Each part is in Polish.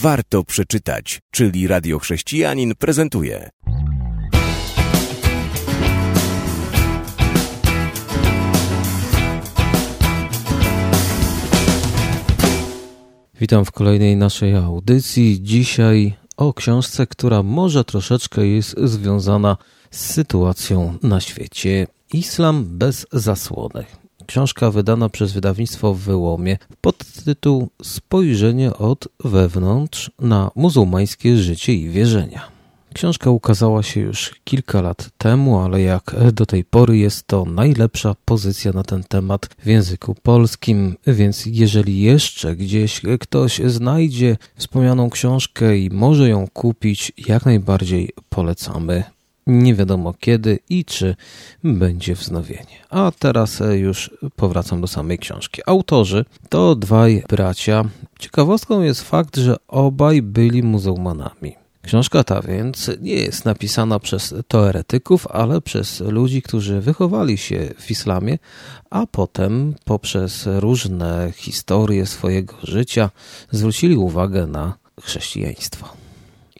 warto przeczytać, czyli Radio Chrześcijanin prezentuje. Witam w kolejnej naszej audycji. Dzisiaj o książce, która może troszeczkę jest związana z sytuacją na świecie. Islam bez zasłony. Książka wydana przez wydawnictwo w Wyłomie pod tytuł Spojrzenie od wewnątrz na muzułmańskie życie i wierzenia. Książka ukazała się już kilka lat temu, ale jak do tej pory jest to najlepsza pozycja na ten temat w języku polskim, więc jeżeli jeszcze gdzieś ktoś znajdzie wspomnianą książkę i może ją kupić, jak najbardziej polecamy. Nie wiadomo kiedy i czy będzie wznowienie. A teraz już powracam do samej książki. Autorzy to dwaj bracia. Ciekawostką jest fakt, że obaj byli muzułmanami. Książka ta więc nie jest napisana przez teoretyków, ale przez ludzi, którzy wychowali się w islamie, a potem poprzez różne historie swojego życia zwrócili uwagę na chrześcijaństwo.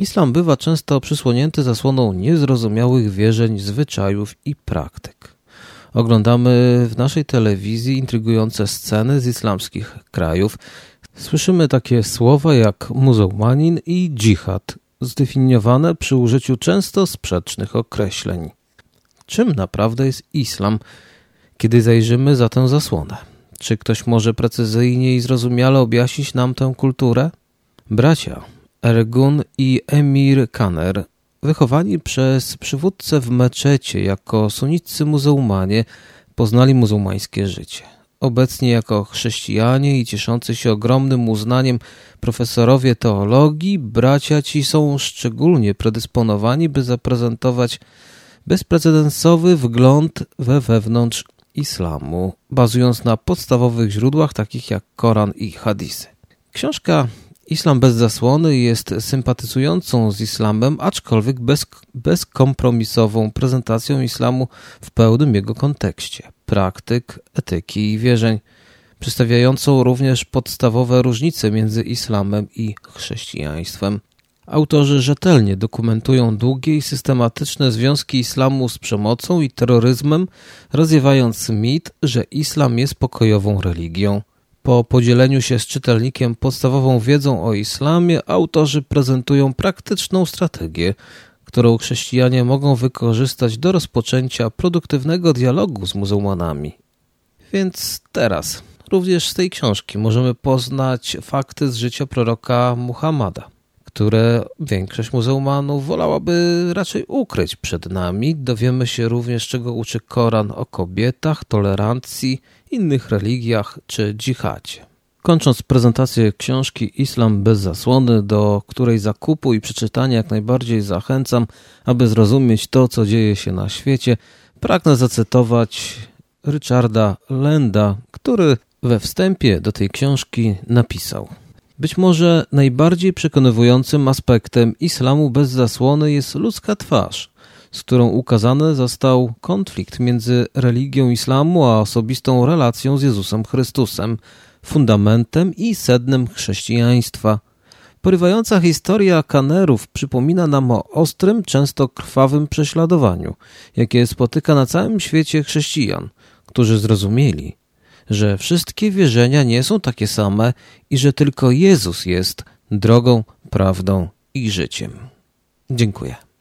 Islam bywa często przysłonięty zasłoną niezrozumiałych wierzeń, zwyczajów i praktyk. Oglądamy w naszej telewizji intrygujące sceny z islamskich krajów. Słyszymy takie słowa jak muzułmanin i dżihad, zdefiniowane przy użyciu często sprzecznych określeń. Czym naprawdę jest islam, kiedy zajrzymy za tę zasłonę? Czy ktoś może precyzyjnie i zrozumiale objaśnić nam tę kulturę? Bracia Ergun i Emir Kaner, wychowani przez przywódcę w meczecie jako sunniccy muzułmanie, poznali muzułmańskie życie. Obecnie jako chrześcijanie i cieszący się ogromnym uznaniem profesorowie teologii, bracia ci są szczególnie predysponowani, by zaprezentować bezprecedensowy wgląd we wewnątrz islamu, bazując na podstawowych źródłach takich jak Koran i hadisy. Książka Islam bez zasłony jest sympatyzującą z islamem, aczkolwiek bez, bezkompromisową prezentacją islamu w pełnym jego kontekście praktyk, etyki i wierzeń, przedstawiającą również podstawowe różnice między islamem i chrześcijaństwem. Autorzy rzetelnie dokumentują długie i systematyczne związki islamu z przemocą i terroryzmem, rozwiewając mit, że islam jest pokojową religią. Po podzieleniu się z czytelnikiem podstawową wiedzą o islamie, autorzy prezentują praktyczną strategię, którą chrześcijanie mogą wykorzystać do rozpoczęcia produktywnego dialogu z muzułmanami. Więc teraz, również z tej książki, możemy poznać fakty z życia proroka Muhammada, które większość muzułmanów wolałaby raczej ukryć przed nami. Dowiemy się również, czego uczy Koran o kobietach, tolerancji, innych religiach czy dżihadzie. Kończąc prezentację książki Islam bez zasłony, do której zakupu i przeczytania jak najbardziej zachęcam, aby zrozumieć to, co dzieje się na świecie, pragnę zacytować Richarda Lenda, który we wstępie do tej książki napisał. Być może najbardziej przekonywującym aspektem islamu bez zasłony jest ludzka twarz, z którą ukazany został konflikt między religią islamu a osobistą relacją z Jezusem Chrystusem – fundamentem i sednem chrześcijaństwa. Porywająca historia kanerów przypomina nam o ostrym, często krwawym prześladowaniu, jakie spotyka na całym świecie chrześcijan, którzy zrozumieli, że wszystkie wierzenia nie są takie same i że tylko Jezus jest drogą, prawdą i życiem. Dziękuję.